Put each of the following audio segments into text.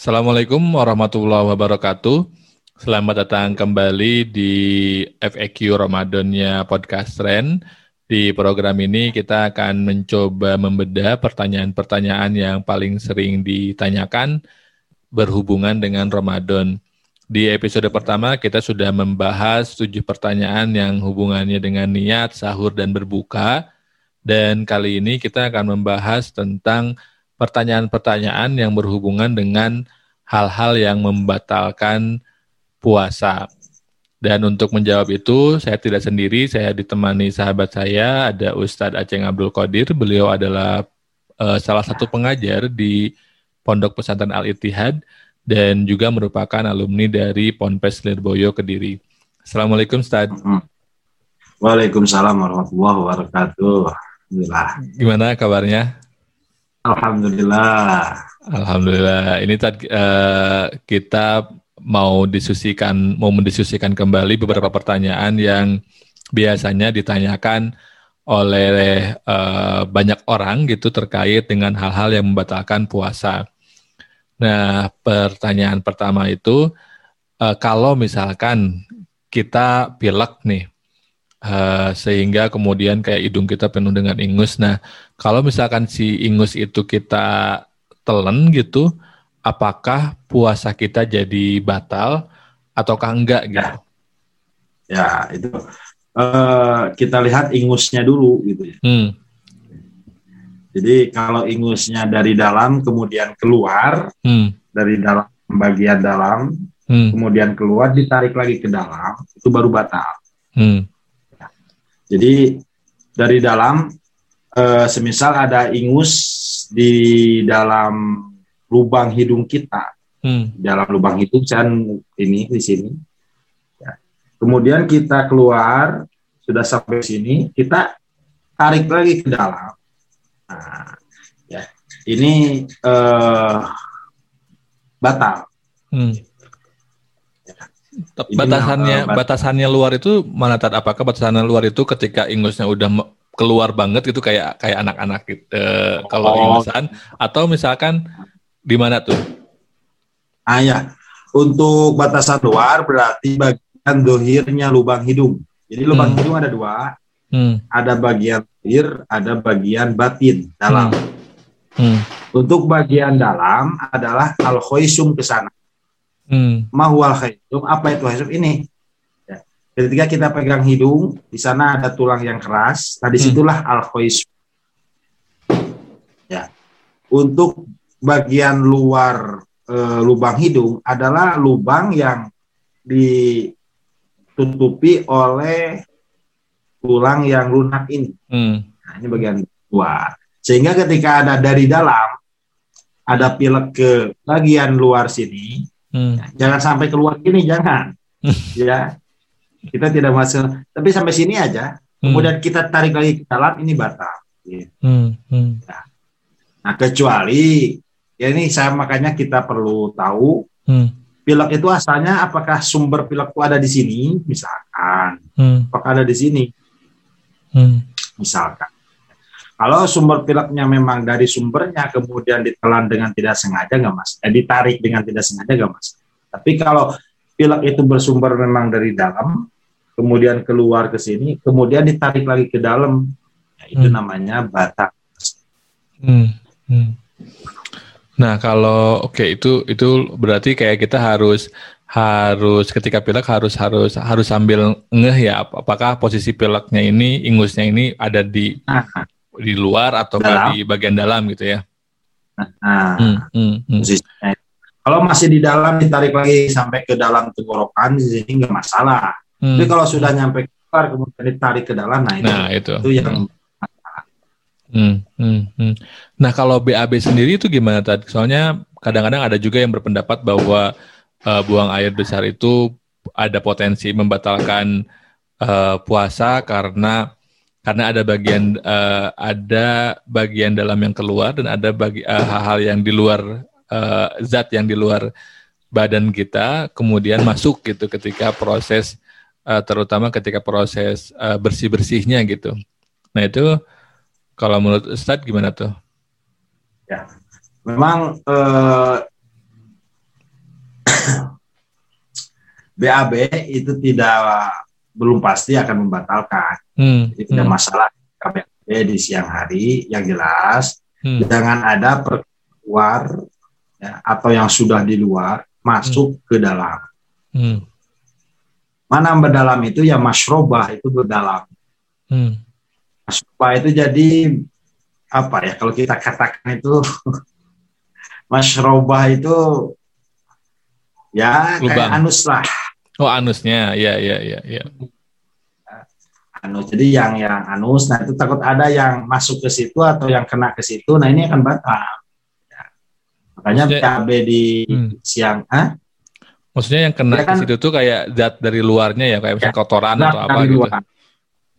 Assalamualaikum warahmatullahi wabarakatuh. Selamat datang kembali di FAQ Ramadannya Podcast Trend. Di program ini kita akan mencoba membedah pertanyaan-pertanyaan yang paling sering ditanyakan berhubungan dengan Ramadan. Di episode pertama kita sudah membahas tujuh pertanyaan yang hubungannya dengan niat, sahur, dan berbuka. Dan kali ini kita akan membahas tentang pertanyaan-pertanyaan yang berhubungan dengan hal-hal yang membatalkan puasa. Dan untuk menjawab itu, saya tidak sendiri, saya ditemani sahabat saya, ada Ustadz Aceh Abdul Qadir. Beliau adalah uh, salah satu pengajar di Pondok Pesantren Al-Ittihad dan juga merupakan alumni dari Ponpes Lirboyo Kediri. Assalamualaikum Ustadz. Waalaikumsalam warahmatullahi wabarakatuh. Alhamdulillah. Gimana kabarnya? Alhamdulillah. Alhamdulillah. Ini tadi uh, kita mau diskusikan mau mendiskusikan kembali beberapa pertanyaan yang biasanya ditanyakan oleh uh, banyak orang gitu terkait dengan hal-hal yang membatalkan puasa. Nah, pertanyaan pertama itu uh, kalau misalkan kita pilek nih uh, sehingga kemudian kayak hidung kita penuh dengan ingus. Nah, kalau misalkan si ingus itu kita telen gitu, apakah puasa kita jadi batal ataukah enggak gitu? Ya, ya itu uh, kita lihat ingusnya dulu gitu ya. Hmm. Jadi kalau ingusnya dari dalam kemudian keluar hmm. dari dalam bagian dalam, hmm. kemudian keluar ditarik lagi ke dalam, itu baru batal. Hmm. Jadi dari dalam, uh, semisal ada ingus di dalam lubang hidung kita, hmm. dalam lubang hidung kan ini di sini. Ya. Kemudian kita keluar, sudah sampai sini, kita tarik lagi ke dalam. Nah, ya, ini uh, batal. Hmm batasannya ini, batasannya luar itu mana tat apakah batasannya luar itu ketika ingusnya udah keluar banget gitu kayak kayak anak-anak gitu uh, kalau oh. ingusan atau misalkan di mana tuh? Ah ya, untuk batasan luar berarti bagian dohirnya lubang hidung. Jadi lubang hmm. hidung ada dua, hmm. ada bagian dohir, ada bagian batin dalam. Hmm. Hmm. Untuk bagian dalam adalah al khoisum ke sana. Hmm. Mahwal hidung apa itu hidung ini? Ya. Ketika kita pegang hidung, di sana ada tulang yang keras. Nah, di situlah hmm. al khoisum. Ya. Untuk bagian luar e, lubang hidung adalah lubang yang ditutupi oleh tulang yang lunak ini. Hmm. Nah, ini bagian luar. Sehingga ketika ada dari dalam, ada pilek ke bagian luar sini, Hmm. Ya, jangan sampai keluar gini, jangan. ya, kita tidak masuk. Tapi sampai sini aja. Hmm. Kemudian kita tarik lagi ke dalam, ini batal. Ya. Hmm. Hmm. Ya. Nah, kecuali ya ini saya makanya kita perlu tahu hmm. Pilek itu asalnya apakah sumber pilek itu ada di sini, misalkan, hmm. apakah ada di sini, hmm. misalkan. Kalau sumber pileknya memang dari sumbernya kemudian ditelan dengan tidak sengaja nggak mas, eh, ditarik dengan tidak sengaja nggak mas. Tapi kalau pilek itu bersumber memang dari dalam, kemudian keluar ke sini, kemudian ditarik lagi ke dalam, ya itu hmm. namanya batak. Hmm. Hmm. Nah kalau oke okay, itu itu berarti kayak kita harus harus ketika pilek harus harus harus sambil ngeh ya apakah posisi pileknya ini ingusnya ini ada di Aha di luar atau di bagian dalam gitu ya? Nah, hmm, hmm, hmm. Kalau masih di dalam ditarik lagi sampai ke dalam tenggorokan di sini nggak masalah. Hmm. Tapi kalau sudah nyampe keluar kemudian ditarik ke dalam, nah itu, nah, itu. itu yang Hmm, hmm, hmm. Nah kalau BAB sendiri itu gimana tadi? Soalnya kadang-kadang ada juga yang berpendapat bahwa uh, buang air besar itu ada potensi membatalkan uh, puasa karena karena ada bagian uh, ada bagian dalam yang keluar dan ada bagi uh, hal-hal yang di luar uh, zat yang di luar badan kita kemudian masuk gitu ketika proses uh, terutama ketika proses uh, bersih-bersihnya gitu. Nah, itu kalau menurut Ustadz gimana tuh? Ya. Memang uh, BAB itu tidak belum pasti akan membatalkan. Hmm. Jadi tidak hmm. masalah KBAB di siang hari yang jelas hmm. jangan ada keluar ya, atau yang sudah di luar masuk hmm. ke dalam. Hmm. Mana berdalam itu ya masrobah itu berdalam. Hmm. Masrobah itu jadi apa ya kalau kita katakan itu masrobah itu ya Lubang. kayak anus lah. Oh anusnya, ya ya ya ya. Anus. Jadi yang yang anus, nah itu takut ada yang masuk ke situ atau yang kena ke situ, nah ini akan batal. Makanya PAB di hmm. siang, ah? Maksudnya yang kena ya kan, ke situ tuh kayak zat dari luarnya ya, kayak misalnya ya, kotoran atau apa gitu. Luar.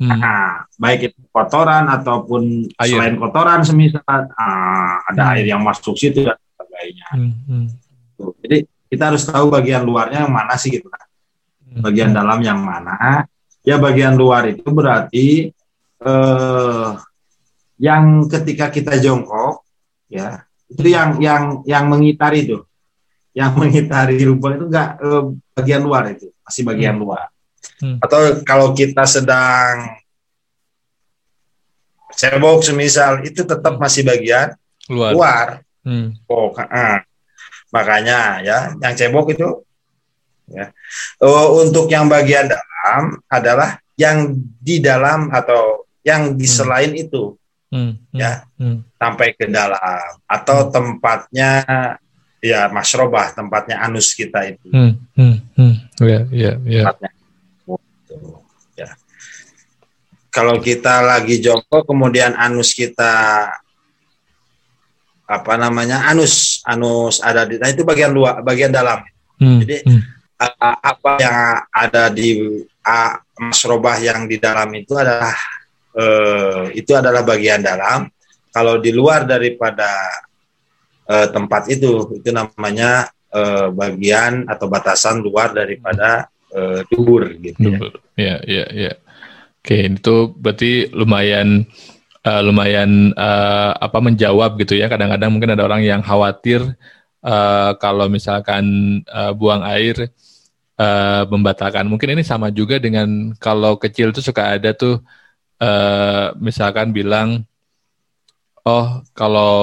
Hmm. Nah, baik itu kotoran ataupun air. selain kotoran semisal ah, ada hmm. air yang masuk situ dan sebagainya. Hmm. Hmm. Jadi kita harus tahu bagian luarnya yang mana sih gitu kan. Hmm. Bagian dalam yang mana? Ya bagian luar itu berarti eh, yang ketika kita jongkok ya itu yang yang yang mengitari itu yang mengitari rumput itu enggak eh, bagian luar itu masih bagian hmm. luar hmm. atau kalau kita sedang cebok semisal itu tetap masih bagian luar, luar. Hmm. oh ah. makanya ya yang cebok itu ya uh, untuk yang bagian dalam adalah yang di dalam atau yang di hmm. selain hmm. itu hmm, ya hmm. sampai ke dalam atau hmm. tempatnya ya masrobah tempatnya anus kita itu hmm, hmm, hmm. Yeah, yeah, yeah. tempatnya ya kalau kita lagi jongkok kemudian anus kita apa namanya anus anus ada di nah itu bagian luar bagian dalam hmm, jadi hmm. apa yang ada di uh, masrobah yang di dalam itu adalah eh, itu adalah bagian dalam. Kalau di luar daripada eh, tempat itu, itu namanya eh, bagian atau batasan luar daripada eh, dur gitu. Ya. ya, ya, ya. Oke, itu berarti lumayan uh, lumayan uh, apa menjawab gitu ya. Kadang-kadang mungkin ada orang yang khawatir uh, kalau misalkan uh, buang air uh, membatalkan. Mungkin ini sama juga dengan kalau kecil tuh suka ada tuh uh, misalkan bilang oh kalau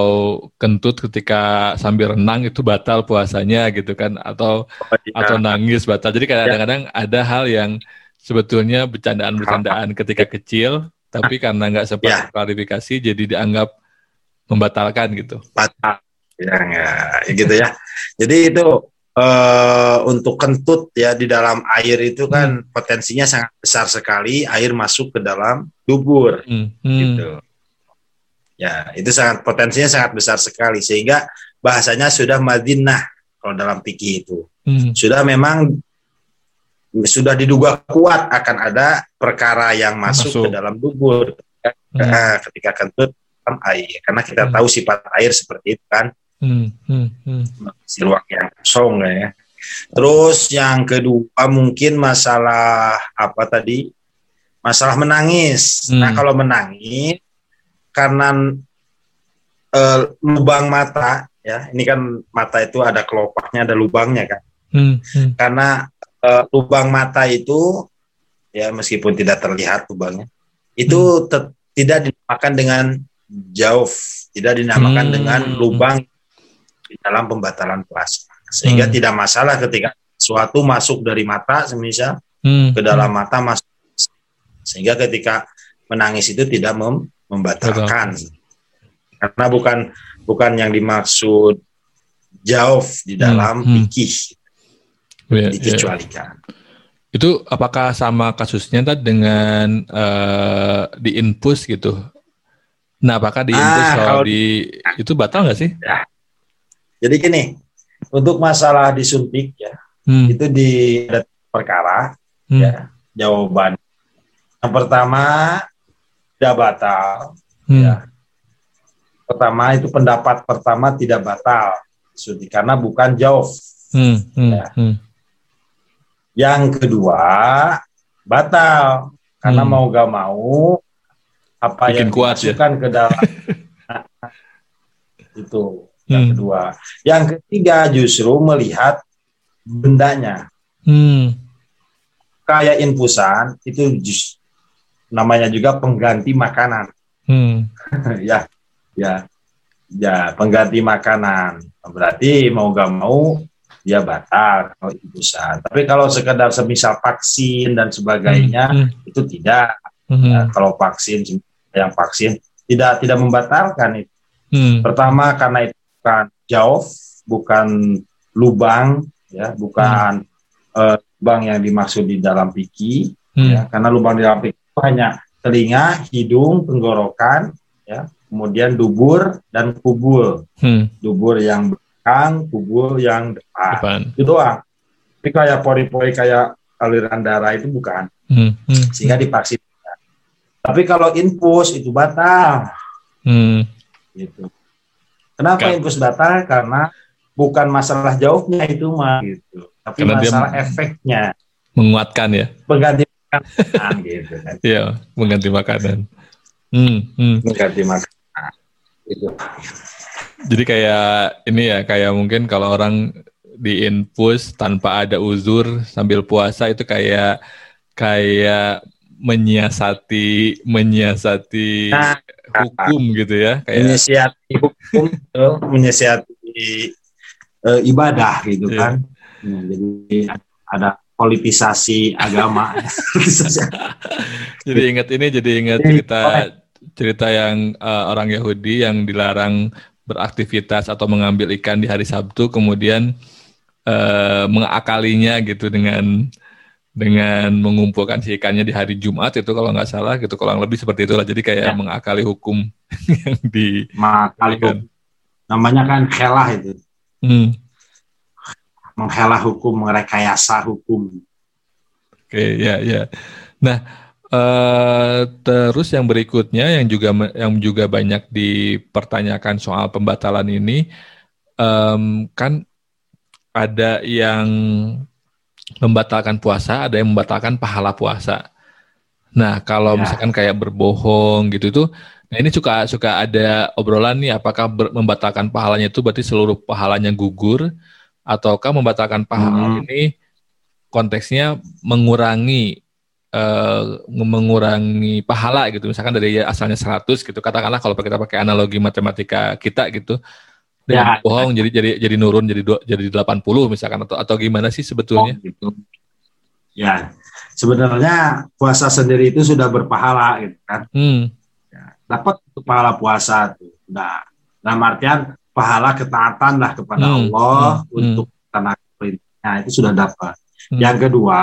kentut ketika sambil renang itu batal puasanya gitu kan atau oh, iya. atau nangis batal jadi kadang-kadang ya. ada hal yang sebetulnya bercandaan-bercandaan ketika kecil tapi karena nggak sempat ya. klarifikasi jadi dianggap membatalkan gitu batal ya, ya gitu ya jadi itu uh, untuk kentut ya di dalam air itu kan hmm. potensinya sangat besar sekali air masuk ke dalam dubur hmm. Hmm. gitu. Ya, itu sangat potensinya sangat besar sekali sehingga bahasanya sudah madinah kalau dalam fikih itu. Hmm. Sudah memang sudah diduga kuat akan ada perkara yang masuk, masuk. ke dalam dubur hmm. Nah, ketika kentut dalam air karena kita hmm. tahu sifat air seperti itu kan Hmm, hmm, hmm. Si ruang yang kosong ya. Terus yang kedua mungkin masalah apa tadi? Masalah menangis. Hmm. Nah kalau menangis karena uh, lubang mata ya, ini kan mata itu ada kelopaknya, ada lubangnya kan. Hmm, hmm. Karena uh, lubang mata itu ya meskipun tidak terlihat lubangnya, itu hmm. tidak dinamakan dengan jauh, tidak dinamakan hmm. dengan lubang di dalam pembatalan puasa. Sehingga hmm. tidak masalah ketika suatu masuk dari mata semisal hmm. ke dalam hmm. mata masuk sehingga ketika menangis itu tidak mem membatalkan. Betul. Karena bukan bukan yang dimaksud jauh di hmm. dalam hmm. fikih. Yeah, dikecualikan. Yeah. Itu apakah sama kasusnya tadi dengan uh, di infus gitu? Nah, apakah di infus ah, kalau di itu batal nggak sih? Ya, jadi gini, untuk masalah disuntik ya, hmm. itu di ada perkara hmm. ya jawaban. Yang pertama tidak batal hmm. ya. Pertama itu pendapat pertama tidak batal disuntik karena bukan jauh Hmm, hmm, ya. hmm. Yang kedua, batal karena hmm. mau gak mau apa Bikin yang kuat ya? dimasukkan ya? ke dalam itu yang hmm. kedua. Yang ketiga justru melihat bendanya. Hmm. Kayak infusan itu just, namanya juga pengganti makanan. Hmm. ya, ya, ya pengganti makanan. Berarti mau gak mau dia batal kalau infusan. Tapi kalau sekedar semisal vaksin dan sebagainya hmm. hmm. itu tidak. Hmm. Ya, kalau vaksin yang vaksin tidak tidak membatalkan itu. Hmm. Pertama karena itu bukan jauh, bukan lubang, ya, bukan hmm. uh, lubang yang dimaksud di dalam piki, hmm. ya, karena lubang di dalam piki itu hanya telinga, hidung, tenggorokan, ya, kemudian dubur dan kubul, hmm. dubur yang belakang, kubul yang depan, depan. itu doang. Tapi kayak pori-pori kayak aliran darah itu bukan, hmm. Hmm. sehingga divaksin. Tapi kalau infus itu batal. Hmm. Gitu. Kenapa Kan. infus batal? Karena bukan masalah jauhnya itu mah gitu, tapi Karena masalah efeknya. Menguatkan ya. Mengganti makanan gitu kan. Iya, mengganti makanan. Hmm, hmm. Mengganti makanan. Gitu. Jadi kayak ini ya, kayak mungkin kalau orang di infus tanpa ada uzur sambil puasa itu kayak kayak menyiasati menyiasati nah, hukum gitu ya kayak menyiasati hukum menyiasati uh, ibadah gitu yeah. kan. Nah, jadi ada politisasi agama. Jadi ingat ini jadi ingat cerita cerita yang uh, orang Yahudi yang dilarang beraktivitas atau mengambil ikan di hari Sabtu kemudian uh, mengakalinya gitu dengan dengan mengumpulkan si ikannya di hari Jumat itu kalau nggak salah gitu kalau lebih seperti itulah jadi kayak ya. mengakali hukum yang di mengakali hukum. namanya kan helah itu hmm. menghelah hukum merekayasa hukum oke ya ya nah uh, terus yang berikutnya yang juga yang juga banyak dipertanyakan soal pembatalan ini um, kan ada yang membatalkan puasa, ada yang membatalkan pahala puasa. Nah, kalau ya. misalkan kayak berbohong gitu itu, nah ini suka suka ada obrolan nih, apakah ber, membatalkan pahalanya itu berarti seluruh pahalanya gugur, ataukah membatalkan pahala hmm. ini konteksnya mengurangi uh, mengurangi pahala gitu, misalkan dari asalnya 100 gitu, katakanlah kalau kita pakai analogi matematika kita gitu, dengan ya, bohong jadi jadi jadi nurun jadi dua, jadi 80 misalkan atau atau gimana sih sebetulnya? Oh, gitu. Ya, sebenarnya puasa sendiri itu sudah berpahala gitu kan. Hmm. Ya, dapat pahala puasa tuh. Nah, dalam artian pahala ketaatan lah kepada hmm. Allah hmm. untuk tanah perintahnya itu sudah dapat. Hmm. Yang kedua,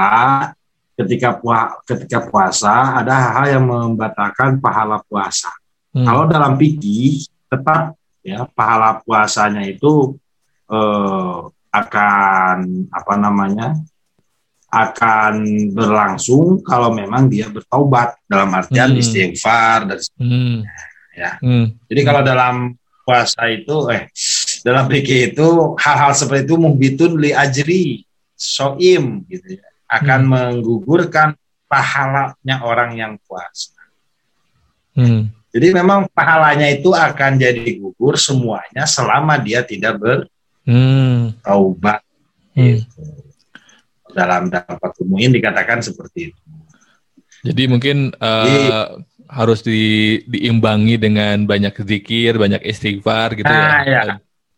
ketika puasa ketika puasa ada hal-hal yang membatalkan pahala puasa. Hmm. Kalau dalam fikih tetap ya pahala puasanya itu eh, akan apa namanya akan berlangsung kalau memang dia bertobat dalam artian hmm. istighfar dan hmm. ya. Hmm. Jadi kalau dalam puasa itu eh dalam fikih itu hal-hal seperti itu mumbitun li ajri soim gitu ya akan hmm. menggugurkan pahalanya orang yang puasa. Hmm. Jadi memang pahalanya itu akan jadi gugur semuanya selama dia tidak bertaubat. Hmm. Gitu. Dalam dapat umumin dikatakan seperti itu. Jadi mungkin uh, Jadi, harus di, diimbangi dengan banyak zikir, banyak istighfar gitu ya? nah, ya. Ya,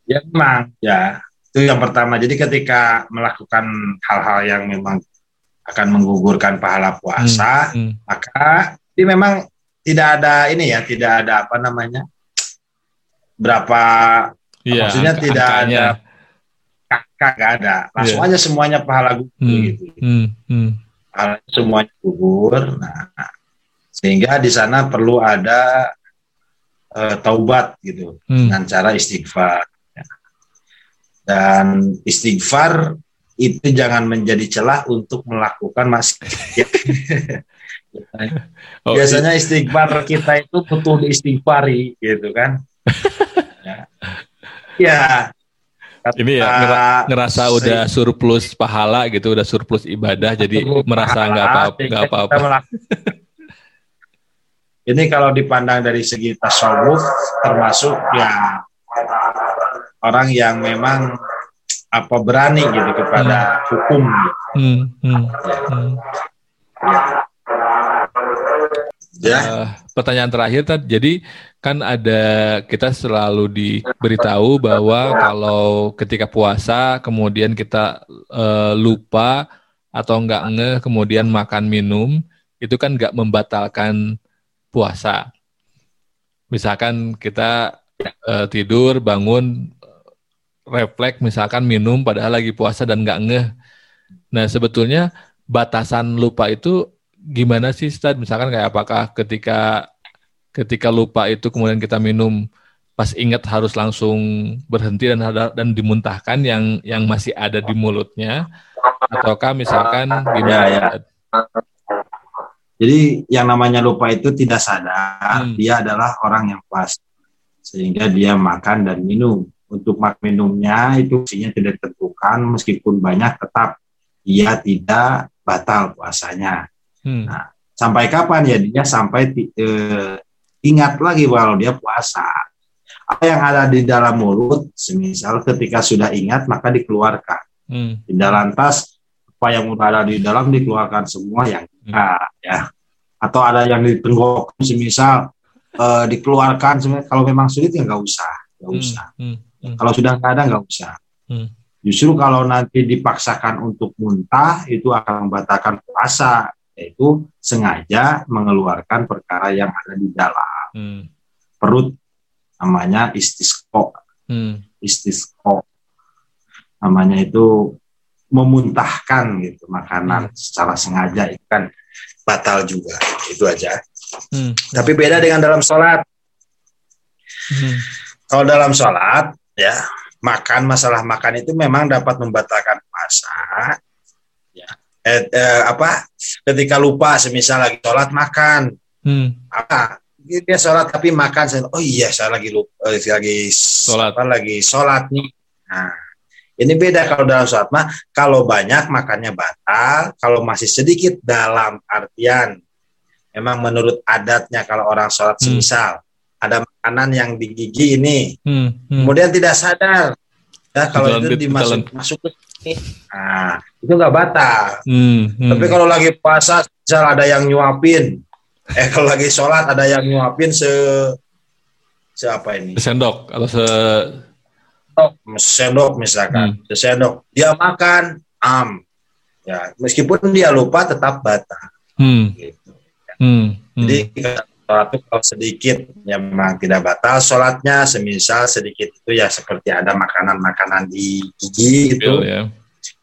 ya memang ya. Itu yang pertama. Jadi ketika melakukan hal-hal yang memang akan menggugurkan pahala puasa, hmm, hmm. maka ini memang tidak ada ini ya, tidak ada apa namanya berapa ya, maksudnya angka, tidak angkanya. ada kakak nggak ada langsung ya. aja semuanya pahala gugur hmm, gitu hmm, hmm. Pahala semuanya gugur nah sehingga di sana perlu ada uh, taubat gitu hmm. dengan cara istighfar ya. dan istighfar itu jangan menjadi celah untuk melakukan maksiat Oh, Biasanya istighfar kita itu butuh diistighfari gitu kan. ya. ya. ini ya ngerasa udah surplus pahala gitu, udah surplus ibadah, jadi merasa nggak apa-apa, apa-apa. Ini kalau dipandang dari segi tasawuf, termasuk ya orang yang memang apa berani gitu kepada hmm. hukum. Gitu. Hmm, hmm, hmm. Ya. Uh, pertanyaan terakhir, Tad. Jadi kan ada kita selalu diberitahu bahwa kalau ketika puasa kemudian kita uh, lupa atau enggak nge kemudian makan minum itu kan enggak membatalkan puasa. Misalkan kita uh, tidur bangun refleks misalkan minum padahal lagi puasa dan enggak ngeh. Nah sebetulnya batasan lupa itu gimana sih Stad? Misalkan kayak apakah ketika ketika lupa itu kemudian kita minum pas ingat harus langsung berhenti dan dan dimuntahkan yang yang masih ada di mulutnya ataukah misalkan gimana? Ya, ya. Jadi yang namanya lupa itu tidak sadar, hmm. dia adalah orang yang pas sehingga dia makan dan minum. Untuk makan minumnya itu fungsinya tidak ditentukan meskipun banyak tetap dia tidak batal puasanya. Hmm. Nah, sampai kapan ya dia sampai uh, ingat lagi kalau dia puasa. Apa yang ada di dalam mulut, semisal ketika sudah ingat maka dikeluarkan. Hmm. Tidak lantas apa yang ada di dalam dikeluarkan semua yang hmm. enggak ya. Atau ada yang di tenggorokan semisal uh, dikeluarkan kalau memang sulit ya nggak usah, nggak hmm. usah. Hmm. Hmm. Kalau sudah nggak ada nggak usah. Hmm. Justru kalau nanti dipaksakan untuk muntah itu akan membatalkan puasa yaitu sengaja mengeluarkan perkara yang ada di dalam hmm. perut namanya istisqo hmm. istisqo namanya itu memuntahkan gitu makanan hmm. secara sengaja itu kan batal juga itu aja hmm. tapi beda dengan dalam sholat hmm. kalau dalam sholat ya. Makan masalah makan itu memang dapat membatalkan puasa. Eh, eh, apa ketika lupa semisal lagi sholat makan. Hmm. apa dia sholat tapi makan oh iya saya lagi lupa eh, lagi sholat. apa, lagi sholat nih. Nah ini beda kalau dalam sholat mah kalau banyak makannya batal kalau masih sedikit dalam artian. Memang menurut adatnya kalau orang sholat hmm. Ada makanan yang di gigi ini hmm. Hmm. kemudian tidak sadar ya kalau itu dimasuk masuk ke Nah, itu nggak batal. Hmm, hmm. Tapi kalau lagi puasa, misal ada yang nyuapin, eh kalau lagi sholat ada yang nyuapin se siapa ini? Sendok atau se sendok misalkan, hmm. sendok. Dia makan am, ya meskipun dia lupa tetap batal. Hmm. Gitu. Hmm. Hmm. Jadi sholat itu kalau sedikit ya memang tidak batal sholatnya semisal sedikit itu ya seperti ada makanan-makanan di gigi itu ya.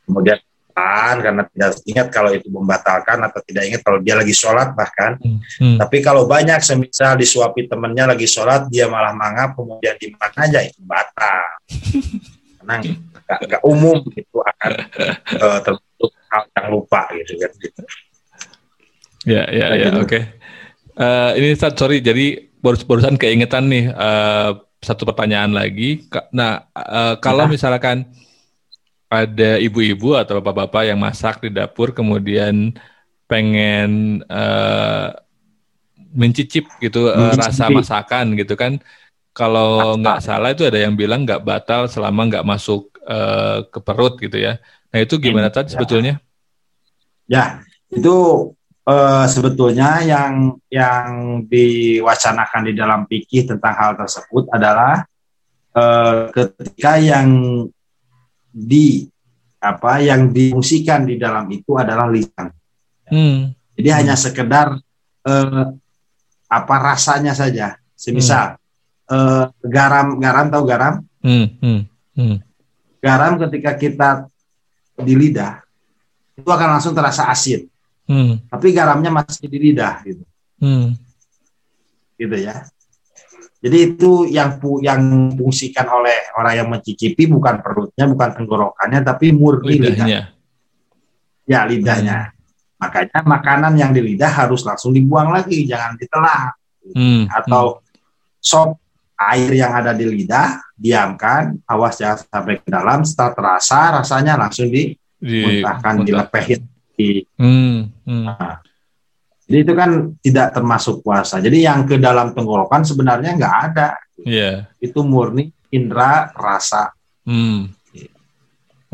kemudian karena tidak ingat kalau itu membatalkan atau tidak ingat kalau dia lagi sholat bahkan hmm. Hmm. tapi kalau banyak semisal disuapi temennya lagi sholat dia malah mangap kemudian dimakan aja itu batal karena nggak umum itu akan uh, terbentuk hal yang lupa gitu kan gitu. ya ya ya gitu. oke okay. Uh, ini Ustaz, sorry, jadi baru barusan keingetan nih uh, satu pertanyaan lagi. Nah, uh, kalau ya. misalkan ada ibu-ibu atau bapak-bapak yang masak di dapur, kemudian pengen uh, mencicip gitu rasa masakan gitu kan, kalau nggak salah itu ada yang bilang nggak batal selama nggak masuk uh, ke perut gitu ya. Nah itu gimana tadi ya. sebetulnya? Ya, itu uh, sebetulnya yang yang diwacanakan di dalam pikir tentang hal tersebut adalah uh, ketika yang di apa yang difungsikan di dalam itu adalah lisan. Hmm. Jadi hmm. hanya sekedar uh, apa rasanya saja. Semisal hmm. uh, garam garam tahu garam? Hmm. Hmm. Hmm. Garam ketika kita di lidah itu akan langsung terasa asin hmm. tapi garamnya masih di lidah gitu hmm. gitu ya jadi itu yang yang fungsikan oleh orang yang mencicipi bukan perutnya bukan tenggorokannya tapi murni lidahnya lidah. ya lidahnya hmm. makanya makanan yang di lidah harus langsung dibuang lagi jangan ditelan hmm. atau hmm. sop air yang ada di lidah diamkan, awas jangan sampai ke dalam. Setelah terasa, rasanya langsung dimuntahkan, dilepehin. Di, hmm, hmm. Nah, jadi itu kan tidak termasuk puasa. Jadi yang ke dalam tenggorokan sebenarnya nggak ada. Yeah. Itu murni indera rasa. Hmm.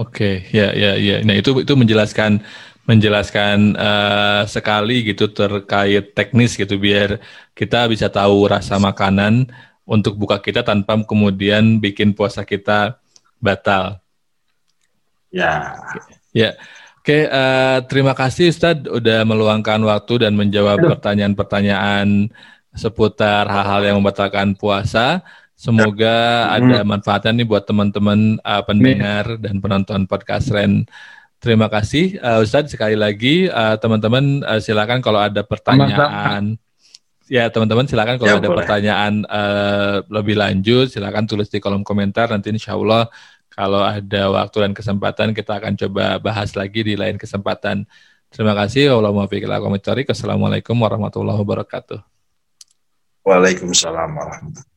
Oke, okay. ya, ya, ya. Nah itu itu menjelaskan menjelaskan uh, sekali gitu terkait teknis gitu biar kita bisa tahu rasa makanan untuk buka kita tanpa kemudian bikin puasa kita batal. Ya. Ya. Oke, uh, terima kasih Ustadz udah meluangkan waktu dan menjawab pertanyaan-pertanyaan seputar hal-hal yang membatalkan puasa. Semoga ya. ada manfaatnya nih buat teman-teman uh, pendengar dan penonton podcast Ren. Terima kasih uh, Ustadz sekali lagi uh, teman-teman uh, silakan kalau ada pertanyaan. Ya teman-teman silakan kalau ya, ada boleh. pertanyaan uh, lebih lanjut silakan tulis di kolom komentar nanti insya Allah kalau ada waktu dan kesempatan kita akan coba bahas lagi di lain kesempatan. Terima kasih. Wassalamualaikum warahmatullahi wabarakatuh. Waalaikumsalam warahmatullahi